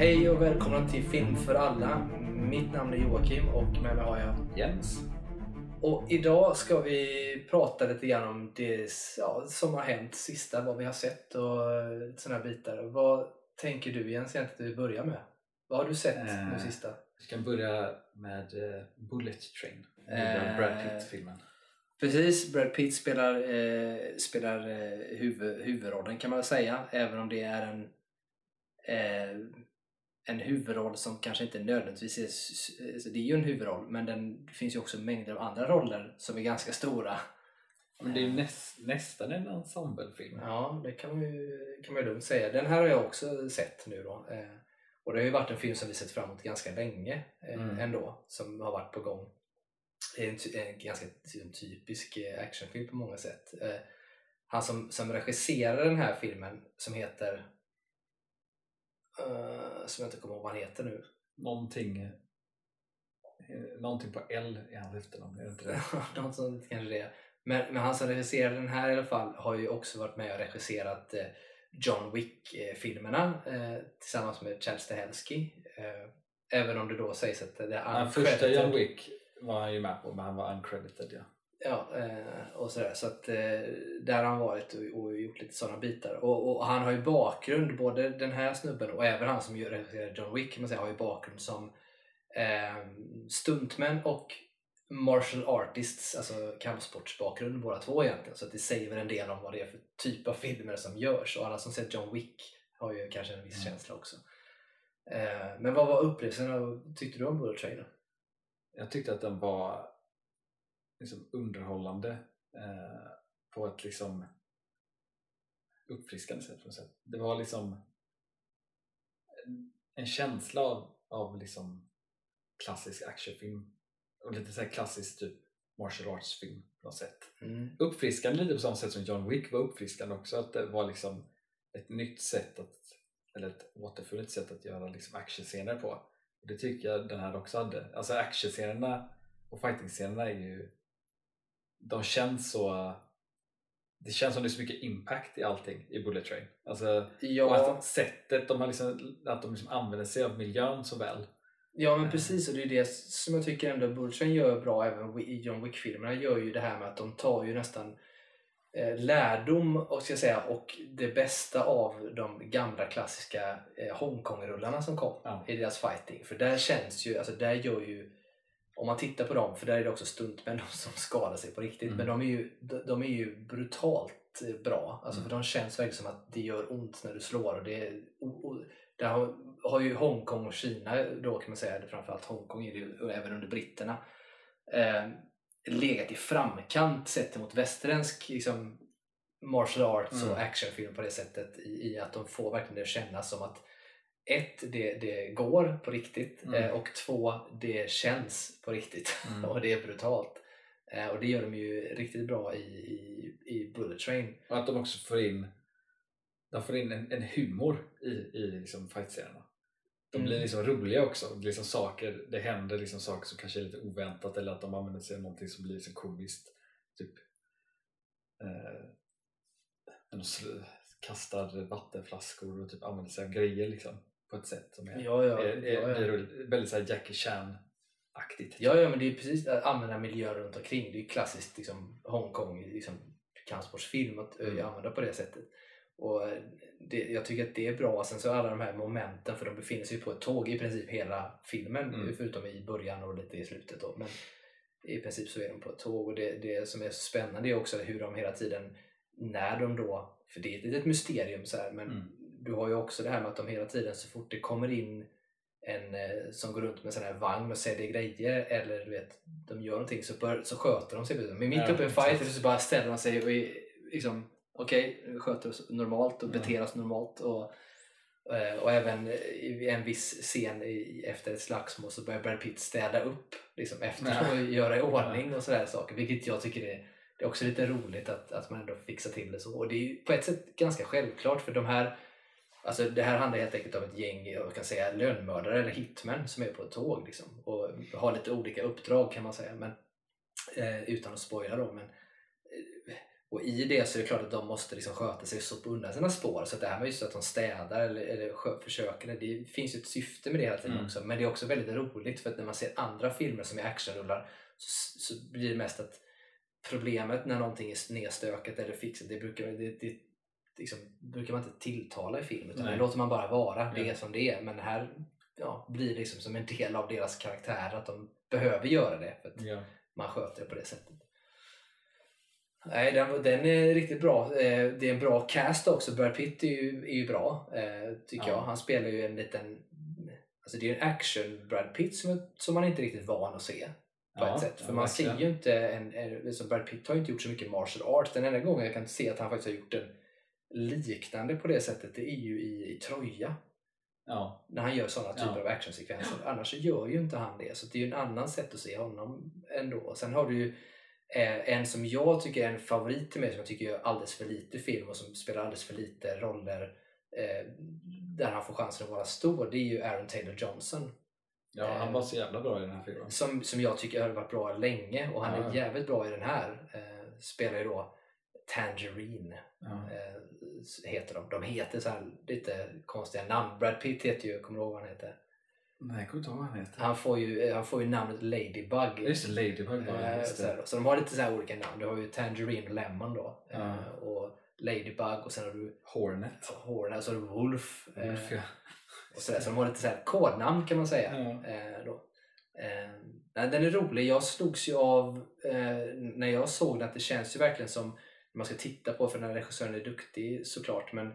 Hej och välkomna till Film för alla. Mitt namn är Joakim och med mig har jag Jens. Och idag ska vi prata lite grann om det ja, som har hänt sista, vad vi har sett och eh, sådana här bitar. Vad tänker du Jens egentligen att vi börjar med? Vad har du sett nu sista? Vi kan börja med eh, Bullet Train. Eh, Brad Pitt-filmen. Precis, Brad Pitt spelar, eh, spelar eh, huvud, huvudrollen kan man väl säga. Även om det är en, eh, en huvudroll som kanske inte nödvändigtvis är... s- Det är ju en huvudroll men den, det finns ju också mängder av andra roller som är ganska stora. Men det är ju näs, nästan en ensemblefilm. Ja, det kan man ju, kan man ju lugnt säga. Den här har jag också sett nu då. Eh, och det har ju varit en film som vi sett fram emot ganska länge eh, Mm. ändå, som har varit på gång. Det är en, en ganska ty- typisk eh, actionfilm på många sätt. Han som, som regisserar den här filmen, som heter... eh, som jag inte kommer ihåg vad han heter nu. Någonting, eh, någonting på L i hans efternamn, är det inte det? Något sånt kanske det är. Men, men han som regisserar den här i alla fall har ju också varit med och regisserat eh, John Wick-filmerna eh, tillsammans med Chad Stahelski. Eh, även om det då sägs att det är Den första uncredited. John Wick var han ju med på, men han var uncredited. Ja. Ja, eh, och sådär. Så att eh, där har han varit och, gjort lite sådana bitar. Och, och han har ju bakgrund, både den här snubben och även han som gör- regisserar John Wick man säga, har ju bakgrund som eh, stuntmän och martial artists, alltså kampsportsbakgrund båda två egentligen. Så att det säger väl en del om vad det är för typ av filmer som görs. Och alla som sett John Wick har ju kanske en viss Mm. känsla också. Eh, men vad var upplevelsen? Tyckte du om Bullet Train? då? Jag tyckte att den var liksom underhållande eh, på ett liksom uppfriskande sätt. Det var liksom en, en känsla av, av liksom klassisk actionfilm och lite så här klassisk typ martial arts film på något sätt. Mm. Uppfriskande lite på samma sätt som John Wick var uppfriskande också. Att det var liksom ett nytt sätt att eller ett återfunnet sätt att göra liksom actionscener på. Och det tycker jag den här också hade. Alltså actionscenerna och fighting-scenerna är ju de känns så det känns som det är så mycket impact i allting i Bullet Train. Alltså, Ja. Och att sättet de har liksom, att de liksom använder sig av miljön så väl. Ja men precis och det är det som jag tycker ändå Bullet Train gör bra även i John Wick-filmerna gör ju det här med att de tar ju nästan eh, lärdom och, ska säga, och det bästa av de gamla klassiska eh, Hongkong-rullarna som kom Ja. i deras fighting. För där känns ju, alltså där gör ju om man tittar på dem, för där är det också stuntmän som skadar sig på riktigt, Mm. men de är ju, de, de är ju brutalt eh, bra. Alltså Mm. för de känns verkligen som att det gör ont när du slår. Och det och, och, där har, har ju Hongkong och Kina då kan man säga, framförallt Hongkong är det ju, och även under britterna, eh, legat i framkant sett mot västerländsk liksom, martial arts och Mm. actionfilm på det sättet i, i att de får verkligen det att kännas som att ett, det, det går på riktigt Mm. eh, och två, det känns på riktigt Mm. och det är brutalt. Eh, och det gör de ju riktigt bra i, i, i Bullet Train. Och att de också får in de får in en, en humor i, i liksom fight-scenerna. De Mm. blir liksom roliga också. Liksom saker, det händer liksom saker som kanske är lite oväntat eller att de använder sig av någonting som blir liksom komiskt. Typ eh, kastar vattenflaskor och typ använder sig av grejer liksom, på ett sätt som är, Ja, ja, är, är, ja, roligt. väldigt så Jackie Chan-aktigt. Ja, ja, men det är precis att använda miljön runt omkring. Det är klassiskt liksom, Hongkong, liksom, kampsportsfilm att Mm. mm. använda på det sättet. Och eh, det, jag tycker att det är bra. Sen så alla de här momenten, för de befinner sig på ett tåg i princip hela filmen, Mm. förutom i början och lite i slutet. Då. Men i princip så är de på ett tåg och det, det som är så spännande är också hur de hela tiden, när de då, för det är ett litet mysterium så här, men Mm. Du har ju också det här med att de hela tiden så fort det kommer in en eh, som går runt med sån här vagn och säljer grejer eller du vet, de gör någonting så, bör, så sköter de sig. Men mitt Ja, uppe i en fight så bara ställer de sig och är, liksom, okej, vi sköter oss normalt och Ja. beter oss normalt. Och, eh, och även i en viss scen efter ett slagsmål så börjar Brad Pitt städa upp liksom, efter Ja. och göra i ordning och sådär saker. Vilket jag tycker är, det är också lite roligt att, att man ändå fixar till det så. Och det är ju på ett sätt ganska självklart för de här Alltså det här handlar helt enkelt om ett gäng jag kan säga, lönnmördare eller hitmen som är på ett tåg liksom, och har lite olika uppdrag kan man säga men, eh, utan att spoila då. Men, eh, Och i det så är det klart att de måste liksom sköta sig och sopa undan sina spår. Så det här med just att de städar eller, eller försöker, det finns ju ett syfte med det hela tiden Mm. också. Men det är också väldigt roligt för att när man ser andra filmer som är actionrullar så, så blir det mest att problemet när någonting är nedstökat eller fixat, det brukar, det, det, liksom, brukar man inte tilltala i film utan Nej. det låter man bara vara, det är som det är. Men här ja, blir det liksom som en del av deras karaktär att de behöver göra det för att Ja. man sköter det på det sättet. Nej, den, den är riktigt bra. Eh, Det är en bra cast också. Brad Pitt är ju, är ju bra, eh, tycker Ja. jag. Han spelar ju en liten... Alltså det är en action Brad Pitt som, som man inte är riktigt van att se. På Ja, ett sätt. För man verkligen. ser ju inte en, en... Som Brad Pitt har ju inte gjort så mycket martial arts. Den enda gången jag kan se att han faktiskt har gjort en liknande på det sättet, det är ju i, i Troja. Ja. När han gör sådana typer Ja. av actionsekvenser. Annars gör ju inte han det. Så det är ju en annan sätt att se honom ändå. Sen har du ju eh, en som jag tycker är en favorit till mig som jag tycker gör alldeles för lite film och som spelar alldeles för lite roller eh, där han får chansen att vara stor. Det är ju Aaron Taylor Johnson. ja, han var så jävla bra i den här filmen. Som, som jag tycker har varit bra länge och han Ja. är jävligt bra i den här. Eh, spelar ju då Tangerine Ja. eh, heter de. De heter så lite konstiga namn. Brad Pitt heter ju, kommer du ihåg vad han heter? Nej, jag kommer inte ihåg vad han heter. Han får ju, eh, han får ju namnet Ladybug. Just det, Ladybug det. Eh, Just så, det. då. så de har lite så olika namn. Du har ju Tangerine och Lemon då. Ja. Och Ladybug och sen har du Hornet. Horn, och så har du Wolf. Wolf, ja. och så, där. så de har lite så här kodnamn kan man säga. Ja. Då. Den är rolig. Jag slogs ju av när jag såg den att det känns ju verkligen som man ska titta på för den här regissören är duktig såklart men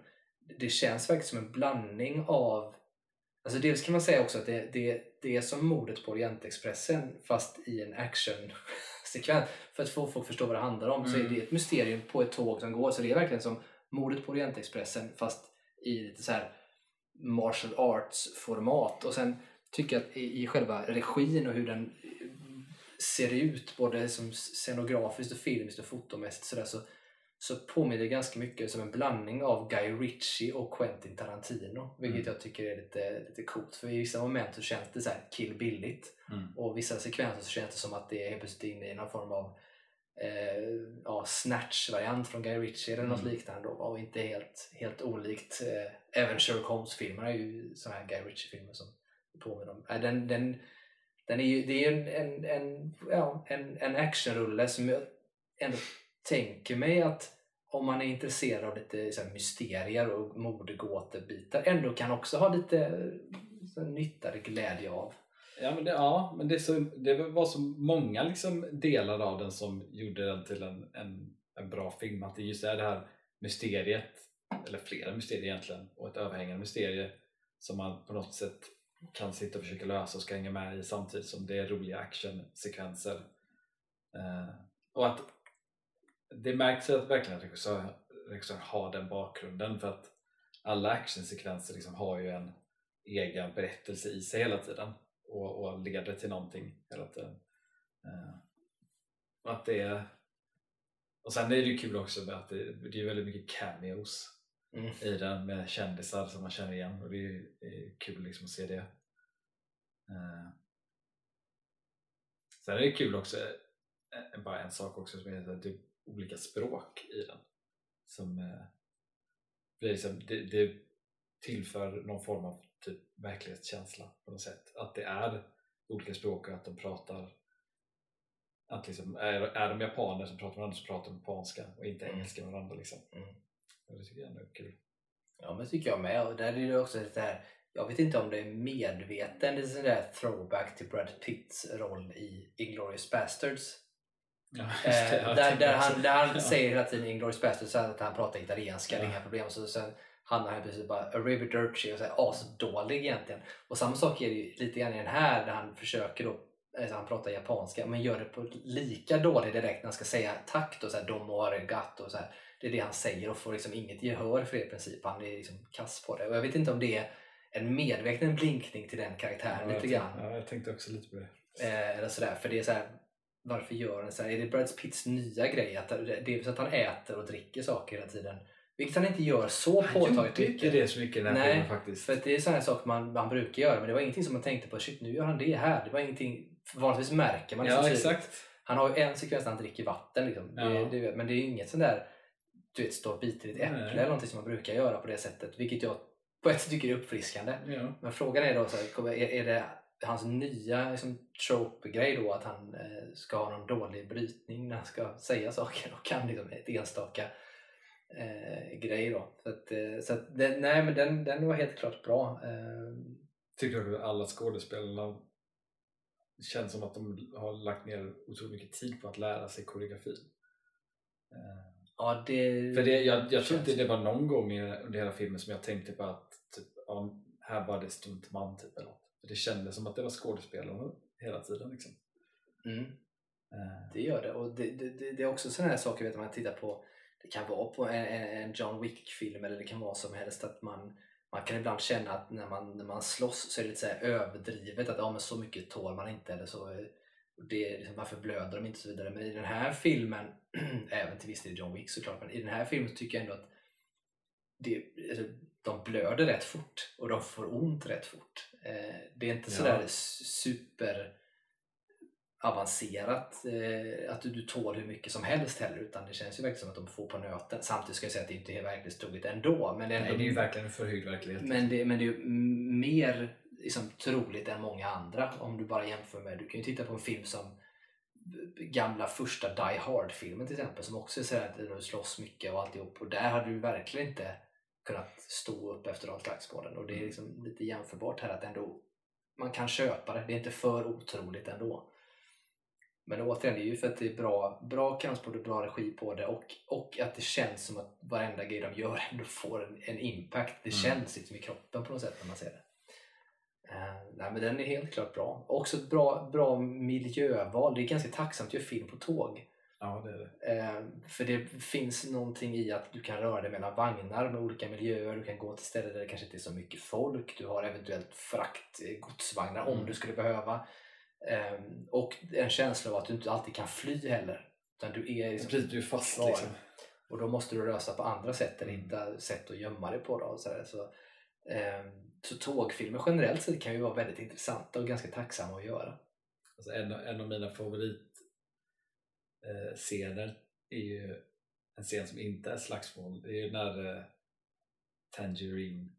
det känns verkligen som en blandning av Alltså dels kan man säga också att det, det, det är som mordet på Orientexpressen fast i en actionsekvens. För att få folk att förstå vad det handlar om så är Mm. det ett mysterium på ett tåg som går. Så det är verkligen som mordet på Orientexpressen fast i lite så här martial arts format. Och sen tycker jag att i, själva regin och hur den ser ut både som scenografiskt och filmiskt och fotomässigt så, där, så, så påminner det ganska mycket som en blandning av Guy Ritchie och Quentin Tarantino. Vilket Mm. jag tycker är lite, lite coolt för i vissa moment så känns det så här kill billigt Mm. och vissa sekvenser så känns det som att det är helt plötsligt inne i någon form av eh, ja, snatch-variant från Guy Ritchie eller något Mm. liknande då, och inte helt, helt olikt. Eh, även Sherlock Holmes-filmer är ju sådana här Guy Ritchie-filmer som påminner om. Eh, den, den, den är ju, det är ju en, en, en, ja, en, en actionrulle som jag ändå tänker mig att om man är intresserad av lite så här, mysterier och mordgåtebitar ändå kan också ha lite så här, nytta eller glädje av. Ja, men det, ja, men det, så, det var så många liksom delar av den som gjorde den till en, en, en bra film. Att det just är det här mysteriet, eller flera mysterier egentligen, och ett överhängande mysterie som man på något sätt kan sitta och försöka lösa och ska hänga med i samtidigt som det är roliga actionsekvenser. Eh, och att det märks att verkligen att regissör, regissör har den bakgrunden för att alla actionsekvenser liksom har ju en egen berättelse i sig hela tiden och, och leder till någonting hela tiden. Och att det är... Och sen är det ju kul också med att det, det är väldigt mycket cameos Mm. i den med kändisar som man känner igen och det är, ju- det är kul liksom att se det. Eh, sen är det kul också, eh, bara en sak också som är att det olika språk i den. Som eh, blir liksom, det, det tillför någon form av typ verklighetskänsla på något sätt. Att det är olika språk och att de pratar att liksom, är, är de japaner som pratar med varandra så pratar de japanska och inte Mm. engelska med varandra. Liksom. Mm. Det tycker jag ändå är kul. Ja, men tycker jag med. Och där är det också det här, jag vet inte om det är medveten, det är sån där throwback till Brad Pitts roll i Inglourious Basterds. Ja, Eh, jag där, tänkte där han, där han Ja. säger hela tiden i Inglourious Basterds att han pratar italienska, det är Ja. inga problem. Så sen hamnar han precis bara arrivederci och säger asdålig egentligen. Och samma sak är det ju lite grann i den här där han försöker då Alltså han pratar japanska men gör det på lika dålig direkt när han ska säga tack då, så här, domo arigato och så här. Det är det han säger och får liksom inget gehör för det i princip. Han är liksom kass på det. Och jag vet inte om det är en medveten blinkning till den karaktären Ja, lite grann. Ja, jag tänkte också lite på det. Eh, eller sådär. För det är så här, varför gör han så här? Är det Brad Pitts nya grej? Att det är så att han äter och dricker saker hela tiden. Vilket han inte gör så Han påtagligt gjorde mycket. inte det så mycket i den här Nej, filmen faktiskt. För det är sådana saker man, man brukar göra men det var ingenting som man tänkte på, shit nu gör han det här. Det var ingenting, vanligtvis märker man det ja, exakt. Han har ju en sekvens där han dricker vatten, liksom. Ja. det, det, men det är inget sån där du vet, stå och bita i ditt äpple Nej. eller någonting som man brukar göra på det sättet. Vilket jag på ett sätt tycker är uppfriskande. Ja. Men frågan är då, så här, är, är det hans nya liksom, trope-grej då att han eh, ska ha någon dålig brytning när han ska säga saker och kan liksom ett enstaka eh, grej då. Så att, eh, så att den, nej men den, den var helt klart bra. Eh, Tycker du att alla skådespelarna det känns som att de har lagt ner otroligt mycket tid på att lära sig koreografi? Eh, ja, det... För det, jag, jag tror inte det var någon gång i- under hela filmen som jag tänkte på att typ, ja, här var det stuntman typ eller något. Det kändes som att det var skådespelarna hela tiden liksom. Mm. Eh, Det gör det. Och det, det, det är också sådana här saker, vet, man tittar på, det kan vara på en, en John Wick-film eller det kan vara som helst att man, man kan ibland känna att när man, när man slåss så är det lite så överdrivet, att ja, men så mycket tål man inte eller så. eh, Det är liksom, varför blöder de inte och så vidare. Men i den här filmen, även till viss del John Wick såklart, men i den här filmen tycker jag ändå att det, alltså, de blöder rätt fort och de får ont rätt fort. Eh, det är inte Ja. sådär super avancerat eh, att du, du tål hur mycket som helst heller utan det känns ju verkligen som att de får på nöten. Samtidigt ska jag säga att det inte är verklighetstroget ändå. Men det är, nej, ändå, det är ju verkligen en förhöjd verklighet. men det, men det är ju mer liksom, troligt än många andra om du bara jämför med, du kan ju titta på en film som gamla första Die Hard-filmen till exempel som också är sådär att du slåss mycket och alltihop och där hade du verkligen inte kunnat stå upp efter de slagsmålen och det är liksom lite jämförbart här att ändå man kan köpa det, det är inte för otroligt ändå. Men återigen, det är ju för att det är bra, bra kampsport och bra regi på det och, och att det känns som att varenda grej de gör ändå får en, en impact. Det Mm. känns liksom i kroppen på något sätt när man ser det. Eh, nej, men den är helt klart bra. Också ett bra, bra miljöval. Det är ganska tacksamt att göra film på tåg. Ja, det det. Eh, för det finns någonting i att du kan röra dig mellan vagnar med olika miljöer. Du kan gå till ställen där det kanske inte är så mycket folk. Du har eventuellt frakt, eh, godsvagnar om Mm. du skulle behöva. Eh, och en känsla av att du inte alltid kan fly heller. Utan du är liksom Precis, du är fast kvar. liksom. Och då måste du lösa på andra sätt eller Mm. hitta sätt att gömma dig på. Då, och så, där. Så, ehm, så tågfilmer generellt sett kan ju vara väldigt intressanta och ganska tacksamma att göra. Alltså en, av- en av mina favoritscener eh, scener är ju en scen som inte är slagsmål. Det är ju när eh, Tangerine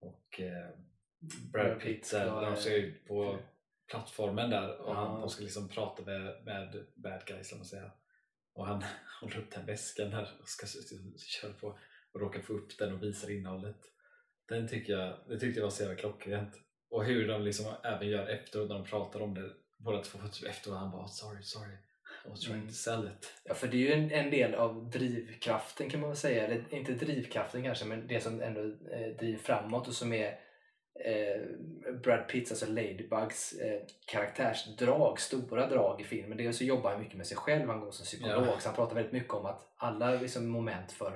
och eh, Brad Pitt när de ska ut på eh, plattformen där och han, de ska liksom prata med, med bad guys, man säga. Och han håller upp den väskan där och ska köra på och råkar få upp den och visar innehållet. Den tycker jag, det tyckte jag var så jävla klockrent. Och hur de liksom även gör efteråt när de pratar om det. Båda två efteråt han bara "Oh, sorry, sorry. Was trying Mm. to sell it. Ja, för det är ju en, en del av drivkraften kan man väl säga. Eller inte drivkraften kanske, men det som ändå eh, driver framåt och som är eh, Brad Pitts, alltså Ladybugs eh, karaktärsdrag, stora drag i filmen. Dels så jobbar han mycket med sig själv, han går som psykolog, Ja. så han pratar väldigt mycket om att alla liksom, moment för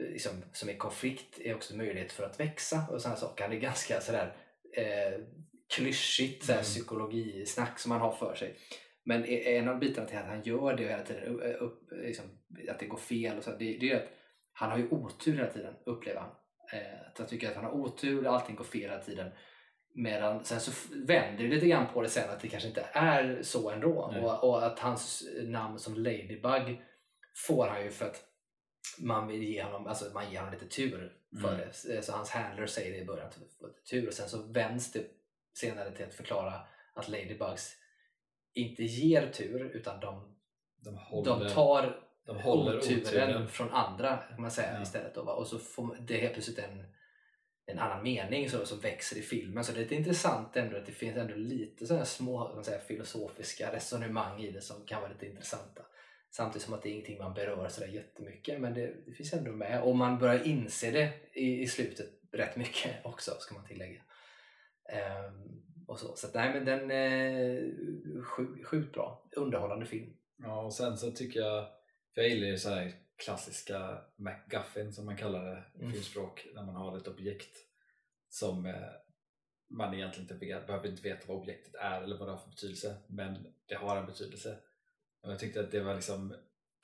eh, liksom, som är konflikt är också möjlighet för att växa och sådana saker. Han är ganska sådär eh, klyschigt sådär, Mm. psykologisnack som han har för sig. Men e- en av bitarna till att han gör det hela tiden, upp, upp, liksom, att det går fel, och så, det, det är att han har ju otur hela tiden, upplever han. Eh, jag tycker att han har otur allting går fel hela tiden. Medan sen så vänder det lite grann på det sen att det kanske inte är så ändå. Nej. Och, och att hans namn som Ladybug får han ju för att man vill ge honom, alltså man ger honom lite tur för Mm. det. Så hans handler säger det i början, att tur. Och sen så vänds det senare till att förklara att Ladybugs inte ger tur utan de, De håller, de tar de håller oturen, oturen. från andra kan man säga Ja. istället. Då, va? och så får det helt plötsligt en, en annan mening så, som växer i filmen. Så det är lite intressant ändå att det finns ändå lite sådana små man säga, filosofiska resonemang i det som kan vara lite intressanta. Samtidigt som att det är ingenting man berör sådär jättemycket men det, det finns ändå med och man börjar inse det i, i slutet rätt mycket också ska man tillägga. Ehm, och så. så att, nej men den är sjukt sjukt bra. Underhållande film. Ja, och sen så tycker jag, för jag gillar ju så här klassiska MacGuffin som man kallar det i Mm. filmspråk, när man har ett objekt som eh, man egentligen inte vet, behöver inte veta vad objektet är eller vad det har för betydelse, men det har en betydelse. Och jag tyckte att det var liksom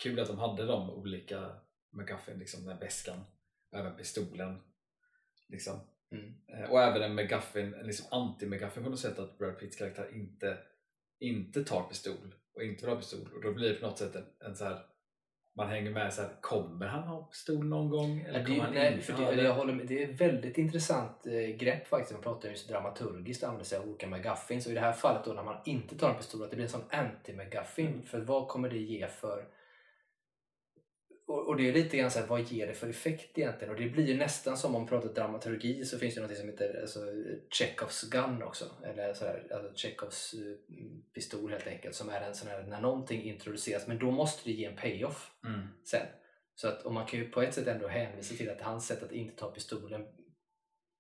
kul att de hade de olika MacGuffin, liksom den här väskan, även pistolen. Liksom. Mm. Eh, Och även en McGuffin, en liksom anti-McGuffin på något sätt att Brad Pitts karaktär inte, inte tar pistol och inte vill ha pistol och då blir det på något sätt en, en så här man hänger med så här, kommer han ha pistol någon gång? Eller kommer det, han nej, för det, jag håller med, det är ett väldigt intressant eh, grepp faktiskt. Man pratar just dramaturgiskt och använder sig av olika McGuffins. Och i det här fallet då när man inte tar en pistol, att det blir en sån anti-McGuffin. För vad kommer det ge för... Och, och det är lite grann så här, vad ger det för effekt egentligen? Och det blir ju nästan som om man pratar dramaturgi så finns det något som heter alltså, Chekhovs gun också. Eller så här, alltså Chekhovs eh, pistol helt enkelt. Som är en sån här, när någonting introduceras, men då måste det ge en payoff Mm. sen. Så att, och man kan ju på ett sätt ändå hänvisa till att hans sätt att inte ta pistolen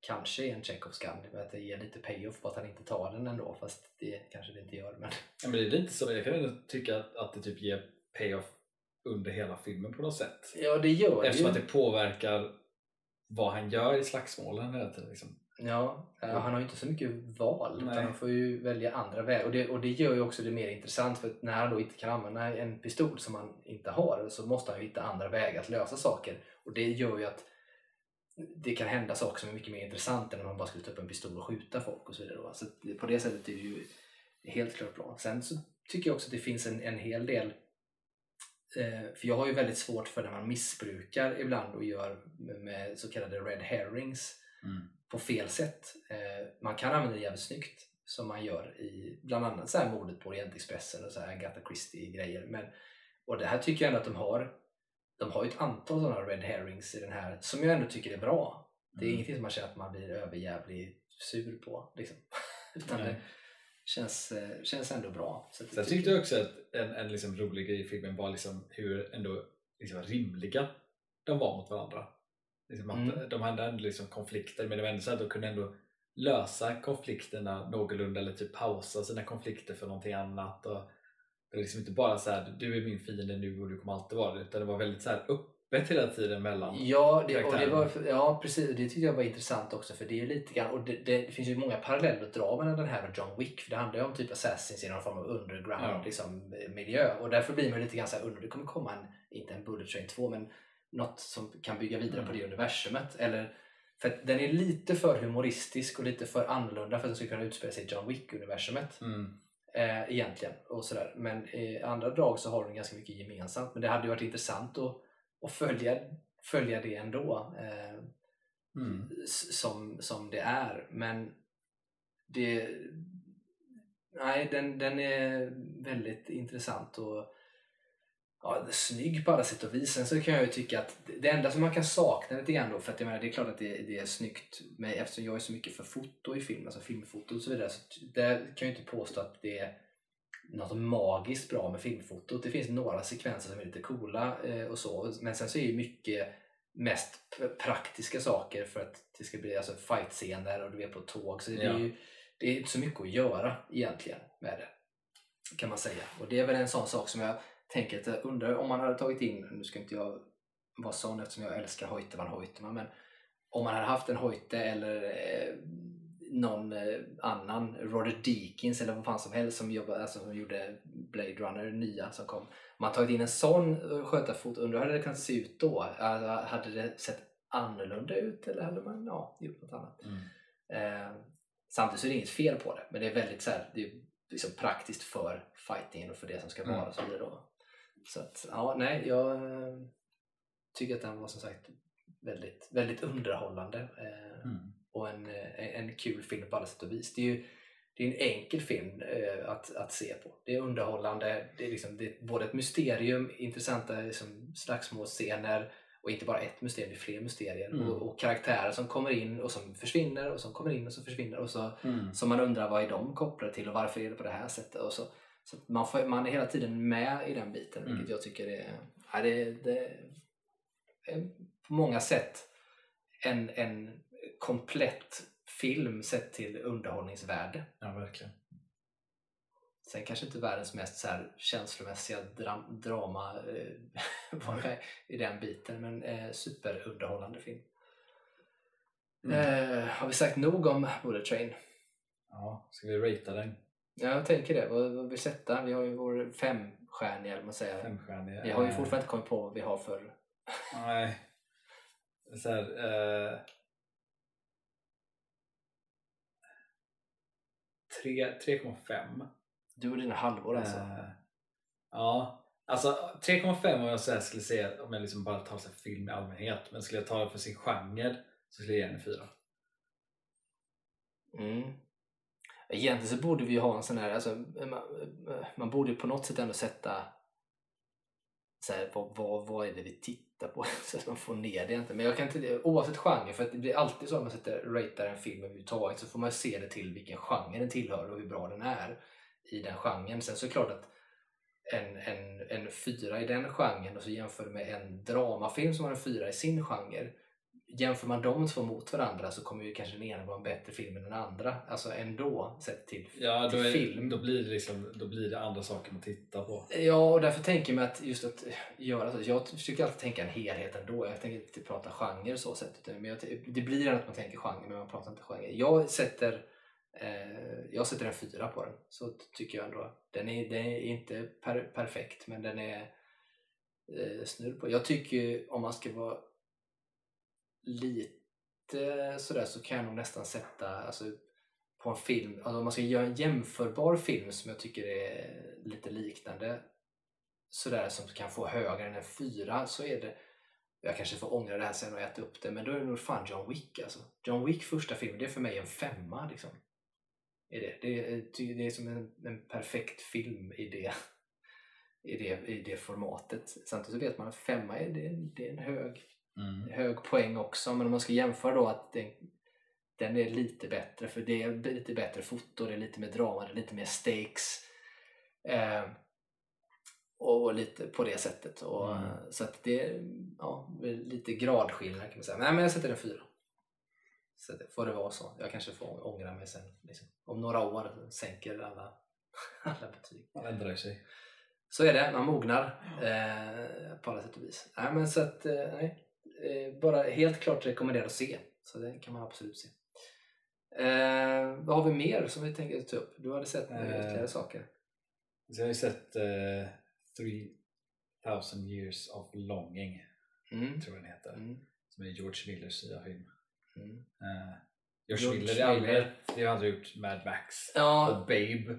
kanske är en Chekhovs gun, men att det ger lite payoff på att han inte tar den ändå, fast det kanske det inte gör. Men... Ja, men det är lite så, jag kan ändå tycka att, att det typ ger payoff under hela filmen på något sätt. Ja, det gör det Eftersom ju. att det påverkar vad han gör i slagsmålen hela tiden. Liksom. Ja, han har ju inte så mycket val, Nej. utan han får ju välja andra vägar. Och det, och det gör ju också det mer intressant, för att när han då inte kan använda en pistol som han inte har, så måste han ju hitta andra vägar att lösa saker. Och det gör ju att det kan hända saker som är mycket mer intressant än om man bara skulle ta upp en pistol och skjuta folk och så vidare. Så på det sättet är det ju helt klart bra. Sen så tycker jag också att det finns en, en hel del för jag har ju väldigt svårt för när man missbrukar ibland och gör med, så kallade red herrings Mm. på fel sätt. Eh, man kan använda det jävligt snyggt som man gör i bland annat så här mordet på Orientexpressen och så här Agatha Christie-grejer. Men, och det här tycker jag ändå att de har. De har ju ett antal sådana red herrings i den här som jag ändå tycker är bra. Det är Mm. ingenting som man känner att man blir överjävligt sur på. Liksom. Utan det känns, eh, känns ändå bra. Så Sen tyckte jag också att en, en liksom rolig grej i filmen var liksom hur ändå liksom rimliga de var mot varandra. Liksom att Mm. De hade ändå liksom konflikter men det var ändå så att de kunde ändå lösa konflikterna någorlunda eller typ pausa sina konflikter för någonting annat. Och det var liksom inte bara så här du är min fiende nu och du kommer alltid vara det utan det var väldigt så här öppet hela tiden mellan. Ja, det, och det var, ja, precis. Det tyckte jag var intressant också för det är lite grann, och det, det, finns ju många paralleller att dra mellan den här och John Wick för det handlar ju om typ assassins i någon form av underground Ja. liksom, miljö och därför blir man lite grann så här, undrar det kommer komma en, inte en Bullet Train 2 men något som kan bygga vidare Mm. på det universumet. Eller, för den är lite för humoristisk och lite för annorlunda för att den ska kunna utspela sig i John Wick-universumet Mm. eh, egentligen. Och sådär. Men i andra drag så har de ganska mycket gemensamt. Men det hade ju varit intressant att, att följa, följa det ändå. Eh, Mm. som, som det är. Men det... Nej, den, den är väldigt intressant och ja, snygg på alla sätt och vis. Sen så kan jag ju tycka att det enda som man kan sakna lite grann då, för att jag menar, det är klart att det, det är snyggt med, eftersom jag är så mycket för foto i film, alltså filmfoto och så vidare, så där kan jag ju inte påstå att det är något magiskt bra med filmfotot. Det finns några sekvenser som är lite coola eh, och så, men sen så är ju mycket mest praktiska saker för att det ska bli alltså fight-scener och du är på tåg. Så det, Ja. är ju, det är inte så mycket att göra egentligen med det. Kan man säga. Och det är väl en sån sak som jag tänker att jag undrar om man hade tagit in, nu ska inte jag vara sån eftersom jag älskar Hoytman Hoytman, men om man hade haft en Hoyte eller eh, någon eh, annan, Roger Deakins eller vad fan som helst som, jobbade, alltså, som gjorde Blade Runner nya som kom. Om man tagit in en sån eh, skötarfot, undrar hur hade det kunnat se ut då? Alltså, hade det sett annorlunda ut eller hade man ja, gjort något annat? Mm. Eh, samtidigt så är det inget fel på det, men det är väldigt så här, det är liksom praktiskt för fightingen och för det som ska vara Mm. så vidare. Då. Så att, ja, nej, jag eh, tycker att den var som sagt väldigt, väldigt underhållande eh, Mm. Och en, eh, en kul film på alla sätt och vis. Det är ju det är en enkel film eh, att, att se på. Det är underhållande, det är, liksom, det är både ett mysterium, intressanta liksom, slagsmålscener och inte bara ett mysterium, det är fler mysterier. Mm. Och, och karaktärer som kommer in och som försvinner och som kommer in och som försvinner och så Mm. så man undrar vad är de kopplade till och varför är det på det här sättet. Och så, så man, får, man är hela tiden med i den biten vilket Mm. jag tycker är, ja, det, det är på många sätt en, en komplett film sett till underhållningsvärde. Ja, verkligen. Sen kanske inte världens mest så här, känslomässiga dram, drama eh, i den biten men eh, superunderhållande film. Mm. Eh, har vi sagt nog om Bullet Train? Ja, ska vi ratea den? Ja, jag tänker det. Vad, vad vill vi sätta? Vi har ju vår femstjärniga, eller man säger. Femstjärniga? Vi har ju Eh, fortfarande inte kommit på vad vi har för... Nej. Så här, eh, 3,5. Du och dina halvor alltså. Eh, Ja, alltså 3,5 om jag så skulle säga om jag liksom bara tar så film i allmänhet. Men skulle jag ta det för sin genre så skulle jag ge den en 4. Mm. Egentligen så borde vi ha en sån här, alltså, man, man borde ju på något sätt ändå sätta så här, vad, vad, vad är det vi tittar på? så att man får ner det inte. Men jag kan inte, oavsett genre, för att det blir alltid så att man sätter, ratear en film överhuvudtaget så får man se det till vilken genre den tillhör och hur bra den är i den genren. Sen så är det klart att en, en, en fyra i den genren och så jämför med en dramafilm som har en fyra i sin genre jämför man de två mot varandra så kommer ju kanske den ena vara en bättre film än den andra. Alltså ändå sett till, Ja, till är, film. då, blir det liksom, då blir det andra saker man tittar på. Ja, och därför tänker jag mig att just att göra så. Jag försöker alltid tänka en helhet ändå. Jag tänker inte prata genre så sätt. Utan, men jag, det blir att man tänker genre, men man pratar inte genre. Jag sätter, eh, jag sätter en fyra på den. Så tycker jag ändå. Den är, den är inte per, perfekt, men den är eh, snudd på. Jag tycker om man ska vara lite sådär så kan jag nog nästan sätta alltså, på en film, alltså om man ska göra en jämförbar film som jag tycker är lite liknande sådär som kan få högre än en fyra så är det jag kanske får ångra det här sen och äta upp det men då är det nog fan John Wick alltså. John Wick första filmen, det är för mig en femma liksom. Är det. Det, är, det är som en, en perfekt film i det, i, det, i det formatet. Samtidigt så vet man att femma är, det, det är en hög Mm. hög poäng också men om man ska jämföra då att den, den är lite bättre för det är lite bättre foto, det är lite mer drama, det är lite mer stakes eh, och lite på det sättet och, Mm. så att det är ja, det lite gradskillnad kan man säga. Nej men jag sätter en fyra. Så det får det vara så. Jag kanske får ångra mig sen. Liksom. Om några år sänker alla, alla betyg. Man ändrar sig. Så är det, man mognar eh, på alla sätt och vis. Nej, men så att, eh, nej, bara helt klart rekommenderar att se. Så det kan man absolut se. Eh, vad har vi mer som vi tänker ta upp? Du hade sett några Eh, ytterligare saker? Jag har ju sett eh, 3000 years of longing, Mm. tror jag den heter. Mm. Som är George Millers nya film. Mm. Eh, George, George Miller i allmänhet, det har han gjort Mad Max Ja, och Babe.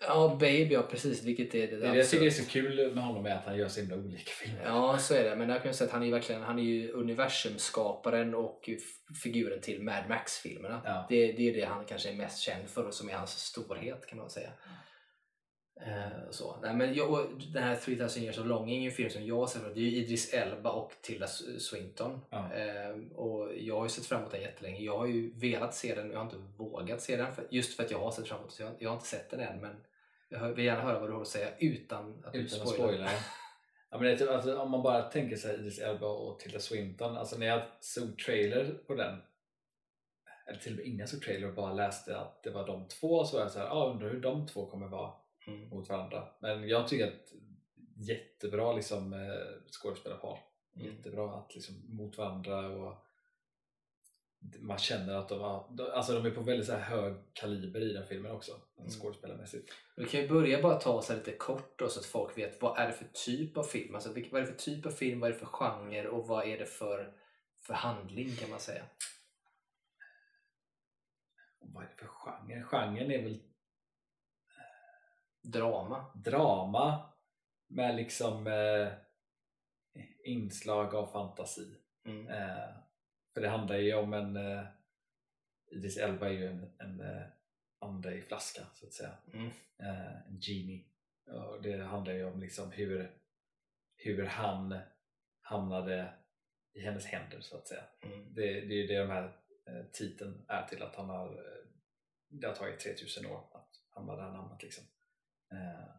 Ja, Babe, ja precis. Vilket är det, Det, det jag tycker är så kul med honom är att han gör så himla olika filmer. Ja, så är det. Men jag kan ju säga att han är ju verkligen han är ju universumskaparen och figuren till Mad Max-filmerna. Ja. Det, det är det han kanske är mest känd för och som är hans storhet kan man säga. Eh, så. Nej, men jag, den här 3000 years of longing är en film som jag har sett. Det är ju Idris Elba och Tilda Swinton. Ja. Eh, och jag har ju sett fram emot den jättelänge. Jag har ju velat se den men jag har inte vågat se den. För, just för att jag har sett fram emot den. Jag, jag har inte sett den än. Men jag vill gärna höra vad du har att säga utan att du Utan att spoilar. spoila. Ja, men det är typ, alltså, om man bara tänker sig Idris Elba och Tilda Swinton. Alltså när jag såg trailer på den eller till och med innan jag såg trailer och bara läste att det var de två så var jag såhär, ah, undrar hur de två kommer vara Mm. mot varandra. Men jag tycker att jättebra liksom, eh, skådespelarpar. Mm. Jättebra att liksom, mot varandra och man känner att de, har, alltså de är på väldigt så här hög kaliber i den filmen också, Mm. skådespelarmässigt. Vi kan ju börja bara ta oss lite kort då, så att folk vet vad är det för typ av film? Alltså, vad är det för typ av film, vad är det för genre och vad är det för, för handling kan man säga? Vad är det för genre? Genren är väl Drama. drama med liksom eh, inslag av fantasi. Mm. Eh, för det handlar ju om en eh, Idris Elba är ju en, en eh, ande i flaska så att säga. Mm. Eh, en genie. Och det handlar ju om liksom hur, hur han hamnade i hennes händer så att säga. Mm. Det, det är ju det de här eh, titeln är till att han har eh, det har tagit 3000 år att hamna där han hamnat liksom. Eh,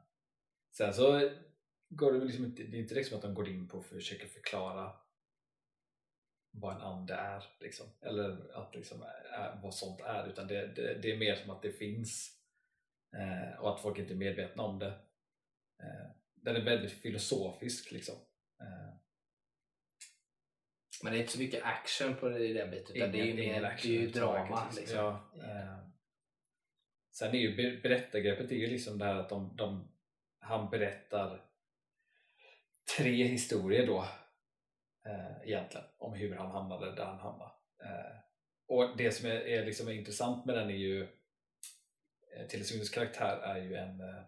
sen så går det liksom inte, det är inte liksom att de går in på och försöker förklara vad en ande är liksom. eller att liksom är, vad sånt är utan det, det, det är mer som att det finns eh, och att folk inte är medvetna om det. Eh, den är väldigt filosofisk liksom. Eh, Men det är inte så mycket action på det, i den biten utan det är ju mer action det är ju drama. liksom. Liksom. Ja, eh, sen är ju ber- berättargreppet är ju liksom det här att de, de, han berättar tre historier då eh, egentligen om hur han hamnade där han hamnade. Eh, och det som är, är, liksom intressant med den är ju eh, Swintons karaktär är ju en eh,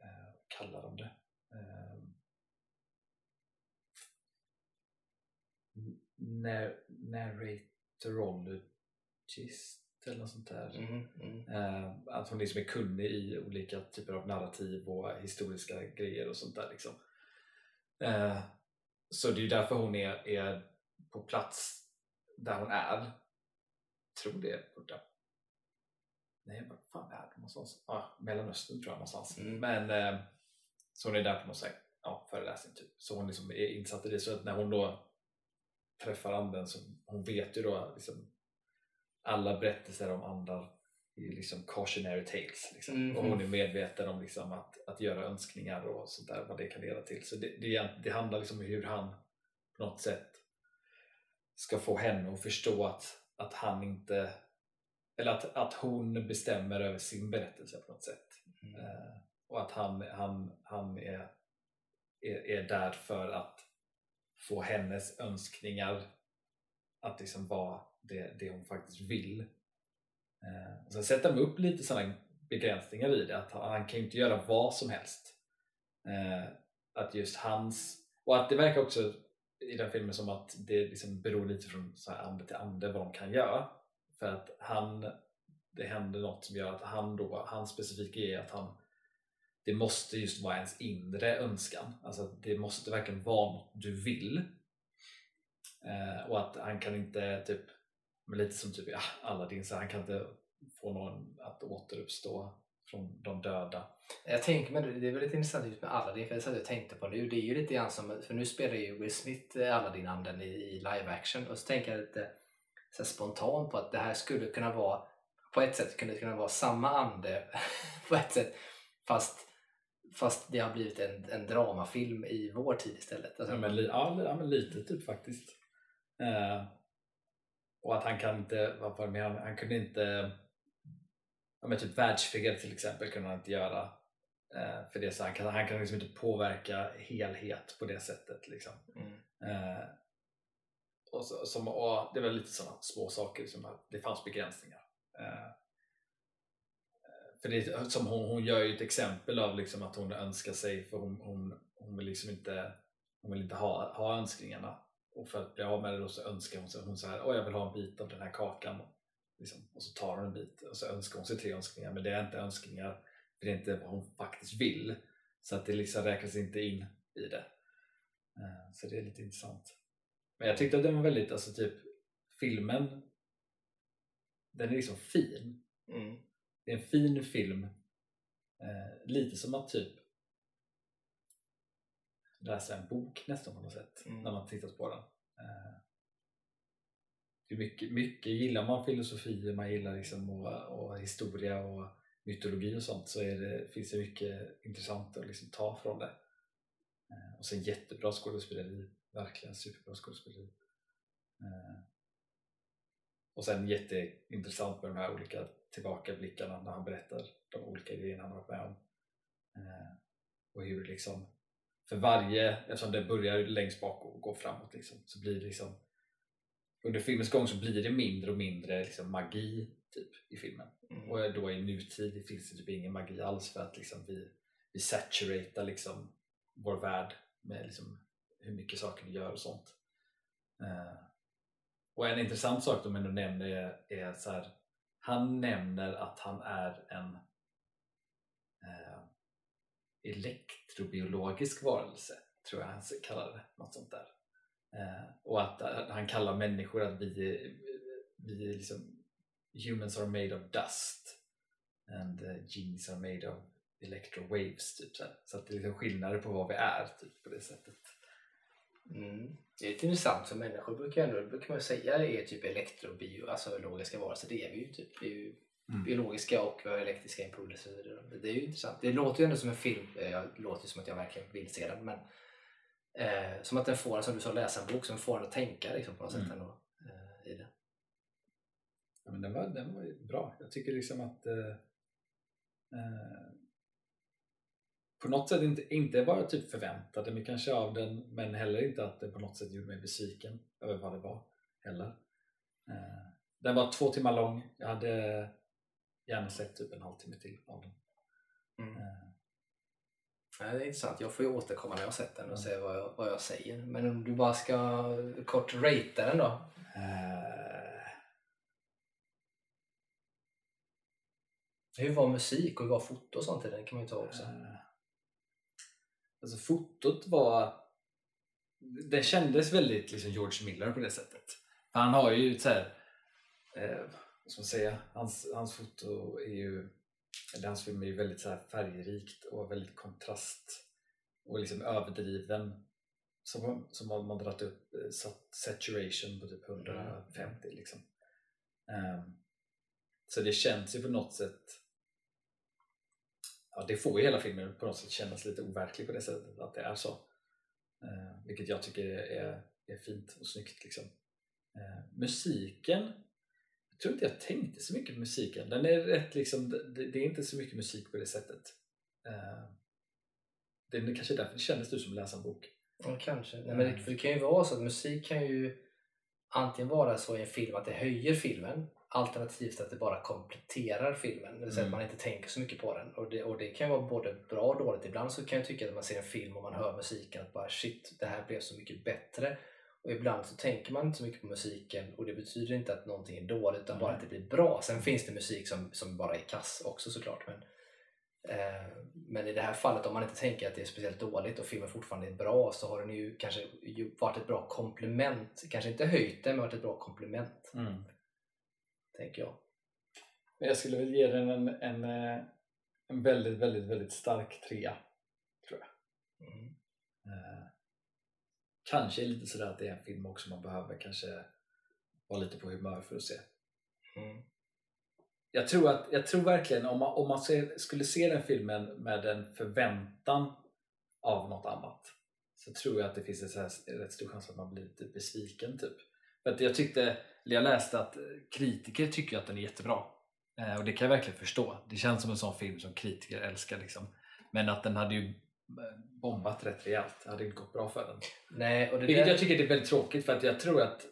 eh, kallar de det? Eh, nar- eller något sånt där. Mm, mm. Eh, att hon liksom är kunnig i olika typer av narrativ och historiska grejer och sånt där. Liksom. Eh, så det är därför hon är, är på plats där hon är. Tror det är borta. Nej, vad fan är det någonstans? Ja, Mellanöstern tror jag någonstans. Mm. Men eh, så hon är där på någon slags ja, föreläsning typ. Så hon liksom är insatt i det. Så att när hon då träffar anden så hon vet ju då liksom alla berättelser om andar liksom cautionary tales. Liksom. Mhm. Och hon är medveten om liksom att, att göra önskningar och sånt där, vad det kan leda till. Så det, det, det handlar liksom om hur han på något sätt ska få henne att förstå att, att han inte eller att, att hon bestämmer över sin berättelse på något sätt. Mm. Eh, och att han, han, han är, är, är där för att få hennes önskningar att liksom vara det, det hon faktiskt vill. Eh, och sen sätter de upp lite sådana begränsningar i det, att han, kan ju inte göra vad som helst. Eh, att just hans, och att det verkar också i den filmen som att det liksom beror lite från så här ande till ande vad de kan göra. För att han, det händer något som gör att han då, hans specifika är att han det måste just vara ens inre önskan. Alltså att det måste verkligen vara något du vill. Eh, och att han kan inte, typ, men lite som typ ja, Aladdin, så han kan inte få någon att återuppstå från de döda. Jag tänker, men det är väldigt intressant just med Aladdin, för det jag tänkte på nu. Det är ju lite grann som, för nu spelar ju Will Smith eh, Aladdin-anden i, i live action och så tänker jag lite så spontant på att det här skulle kunna vara, på ett sätt kunde det kunna vara samma ande på ett sätt, fast, fast det har blivit en, en dramafilm i vår tid istället. Alltså, Ja, men, ja, men lite typ faktiskt. Eh, och att han kan inte, vad var han, han kunde inte, ja, men typ världsfred till exempel kunde han inte göra. Eh, för det så, han kan, han kan liksom inte påverka helhet på det sättet. Liksom. mm. Eh, och, så, som, och det var lite sådana små saker som att det fanns begränsningar. Eh, för det, som hon, hon gör ju ett exempel av liksom att hon önskar sig, för hon, hon, hon vill liksom inte, hon vill inte ha, ha önskningarna. Och för att bli av med det då så önskar hon sig, hon så här, Åh, jag vill ha en bit av den här kakan. Liksom. Och så tar hon en bit och så önskar hon sig tre önskningar, men det är inte önskningar, för det är inte vad hon faktiskt vill. Så att det liksom räknas inte in i det. Eh, Så det är lite intressant. Men jag tyckte att den var väldigt, alltså typ filmen den är liksom fin. Mm. Det är en fin film. Eh, lite som att typ läsa en bok nästan på något sätt Mm. när man tittat på den. Eh, det är mycket, mycket, gillar man filosofi, man gillar liksom och, och historia och mytologi och sånt så är det, finns det mycket intressant att liksom ta från det. Eh, och sen jättebra skådespeleri, verkligen superbra skådespeleri. Eh, och sen jätteintressant med de här olika tillbakablickarna när han berättar de olika grejerna han varit med om. Och hur liksom, för varje, eftersom det börjar längst bak och går framåt liksom, så blir det liksom under filmens gång så blir det mindre och mindre liksom magi typ i filmen. Mm. Och då i nutid finns det typ ingen magi alls för att liksom vi, vi saturatar liksom vår värld med liksom hur mycket saker vi gör och sånt. Eh, och en intressant sak de ändå nämner är, är så här, han nämner att han är en elektrobiologisk varelse, tror jag han kallar det, något sånt där. Eh, och att, att han kallar människor att vi, är- vi är liksom humans are made of dust and uh, genes are made of electrowaves typ så, så att det är liksom skillnader på vad vi är typ, på det sättet. Mm. Det är lite intressant för människor brukar ändå, brukar man säga är typ elektrobio, alltså biologiska varelser. Det är vi ju typ. Vi är ju Mm. biologiska och elektriska impulser. Det är ju intressant. Det låter ju ändå som en film. Eh, Jag låter ju som att jag verkligen vill se den. Men eh, som att den får, som du sa, läsa en bok som får en att tänka liksom, på något sätt Mm. ändå, eh, i det. Ja, men den, var, den var ju bra. Jag tycker liksom att eh, eh, på något sätt inte, inte bara typ förväntade mig kanske av den men heller inte att det på något sätt gjorde mig besviken över vad det var heller. Eh, den var två timmar lång. Jag hade gärna sett typ en halvtimme till av den. Mm. Eh, Nej, det är intressant. Jag får ju återkomma när jag har sett den och se vad jag, vad jag säger. Men om du bara ska kort ratea den då? Eh, Hur var musik och hur var foto och sånt i den kan man ju ta också. eh, alltså fotot var... Det kändes väldigt liksom George Miller på det sättet. Han har ju så här, vad ska man säga, hans, hans foto är ju, eller hans film är ju väldigt så färgrikt och väldigt kontrast och liksom överdriven. Som, som har man dragit upp eh, sat- saturation på typ 150 liksom. Ehm, så det känns ju på något sätt ja, det får ju hela filmen på något sätt kännas lite overklig på det sättet att det är så. Eh, vilket jag tycker är, är fint och snyggt. Liksom. Eh, musiken, jag tror inte jag tänkte så mycket på musiken. Den är rätt liksom, det, det är inte så mycket musik på det sättet. Eh, det är kanske därför det kändes du som att läsa en bok. Ja, kanske. Nej, men det, för det kan ju vara så att musik kan ju antingen vara så i en film att det höjer filmen alternativt att det bara kompletterar filmen. Det vill säga Mm. att man inte tänker så mycket på den. Och det, och det kan vara både bra och dåligt. Ibland så kan jag tycka att man ser en film och man hör musiken att bara shit, det här blev så mycket bättre. Och ibland så tänker man inte så mycket på musiken och det betyder inte att någonting är dåligt utan bara att det blir bra. Sen finns det musik som, som bara är kass också såklart. Men, eh, men i det här fallet om man inte tänker att det är speciellt dåligt och filmen fortfarande är bra så har den ju kanske varit ett bra komplement. Kanske inte höjt det men varit ett bra komplement. Tänker jag. Jag skulle väl ge den en, en, eh, en väldigt, väldigt, väldigt stark trea. Tror jag. Mm. Eh, kanske är lite sådär att det är en film också man behöver kanske vara lite på humör för att se. Mm. Jag tror, att, jag tror verkligen om man, om man se, skulle se den filmen med en förväntan av något annat så tror jag att det finns en så här, rätt stor chans att man blir lite besviken. Typ. För att jag, tyckte, eller jag läste att kritiker tycker att den är jättebra. Eh, och det kan jag verkligen förstå. Det känns som en sån film som kritiker älskar. Liksom. Men att den hade ju bombat rätt rejält. Det hade inte gått bra för den. Nej, och det Vilket där... jag tycker är väldigt tråkigt för att jag tror att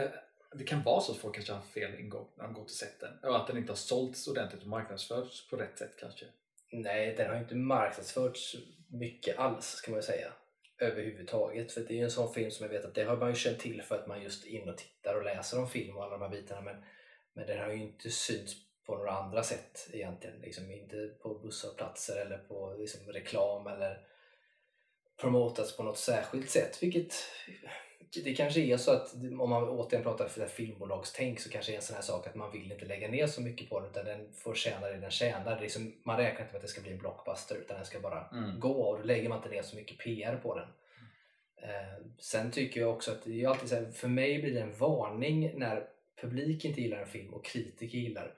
eh, det kan vara så att folk kanske har fel ingång när de gått och sett den och att den inte har sålts ordentligt och marknadsförts på rätt sätt kanske. Nej, den har inte marknadsförts mycket alls ska man ju säga. Överhuvudtaget. För det är ju en sån film som jag vet att det har man ju känt till för att man just är inne och tittar och läser om film och alla de här bitarna. Men, men den har ju inte synts på några andra sätt egentligen. Liksom inte på busshållplatser eller på liksom, reklam eller promotats på något särskilt sätt. Vilket det kanske är så att om man återigen pratar för filmbolagstänk så kanske det är en sån här sak att man vill inte lägga ner så mycket på den utan den får tjäna det den tjänar. Det är liksom, man räknar inte med att det ska bli en blockbuster utan den ska bara Mm. gå och då lägger man inte ner så mycket PR på den. Eh, sen tycker jag också att är alltid så här, för mig blir det en varning när publik inte gillar en film och kritiker gillar.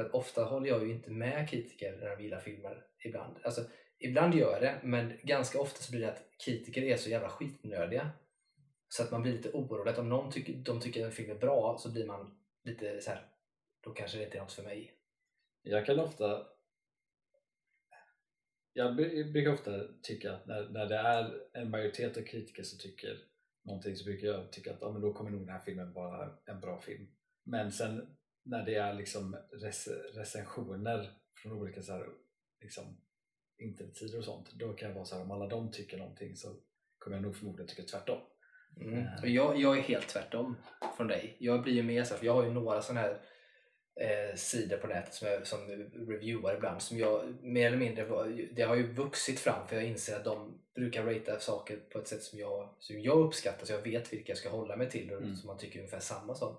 För att ofta håller jag ju inte med kritiker när de gillar filmer ibland. Alltså, ibland gör jag det, men ganska ofta så blir det att kritiker är så jävla skitnödiga. Så att man blir lite orolig. Att om någon tycker, de tycker att en film är bra så blir man lite så här. då kanske det inte är något för mig. Jag kan ofta jag brukar ofta tycka att när, när det är en majoritet av kritiker som tycker någonting så brukar jag tycka att ja, men då kommer nog den här filmen vara en bra film. Men sen när det är liksom rec recensioner från olika så här, liksom, internetsidor och sånt då kan jag vara så här om alla de tycker någonting så kommer jag nog förmodligen tycka tvärtom. Mm. Och jag, jag är helt tvärtom från dig. Jag blir ju mer så här, för jag har ju några sådana här eh, sidor på nätet som jag som reviewar ibland som jag mer eller mindre, det har ju vuxit fram för jag inser att de brukar ratea saker på ett sätt som jag, som jag uppskattar så jag vet vilka jag ska hålla mig till och Mm. som man tycker ungefär samma som.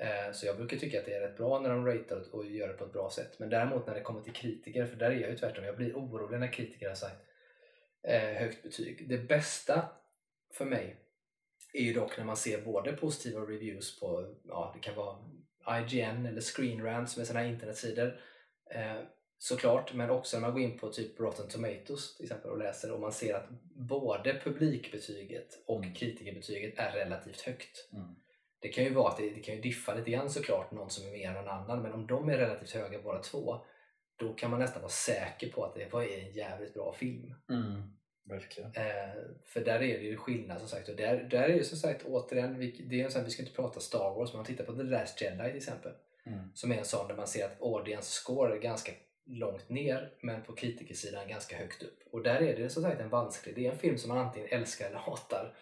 Eh, så jag brukar tycka att det är rätt bra när de ratear och gör det på ett bra sätt. Men däremot när det kommer till kritiker, för där är jag ju tvärtom, jag blir orolig när kritiker har sagt eh, högt betyg. Det bästa för mig är ju dock när man ser både positiva reviews på, ja det kan vara IGN eller Screen Rant som är sådana här internetsidor eh, såklart, men också när man går in på typ Rotten Tomatoes till exempel och läser och man ser att både publikbetyget och Mm. kritikerbetyget är relativt högt. Mm. Det kan ju vara att det, det kan ju diffa lite grann såklart, någon som är mer än någon annan, men om de är relativt höga båda två då kan man nästan vara säker på att det var en jävligt bra film. Verkligen. Eh, för där är det ju skillnad som sagt. Och där, där är det som sagt återigen, vi, det är en sån, vi ska inte prata Star Wars, men man tittar på The Last Jedi till exempel. Mm. Som är en sån där man ser att audience score är ganska långt ner men på kritikersidan ganska högt upp. Och där är det som sagt en vansklig, det är en film som man antingen älskar eller hatar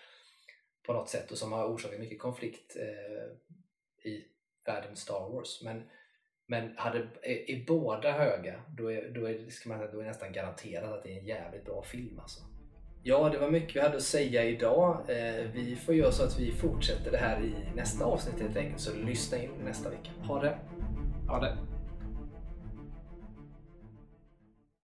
på något sätt och som har orsakat mycket konflikt eh, i världen Star Wars. Men, men hade, är, är båda höga då är, då, är, ska man då är det nästan garanterat att det är en jävligt bra film. Alltså. Ja, det var mycket vi hade att säga idag. Eh, vi får göra så att vi fortsätter det här i nästa avsnitt helt enkelt, så lyssna in nästa vecka. Ha det! Ha det!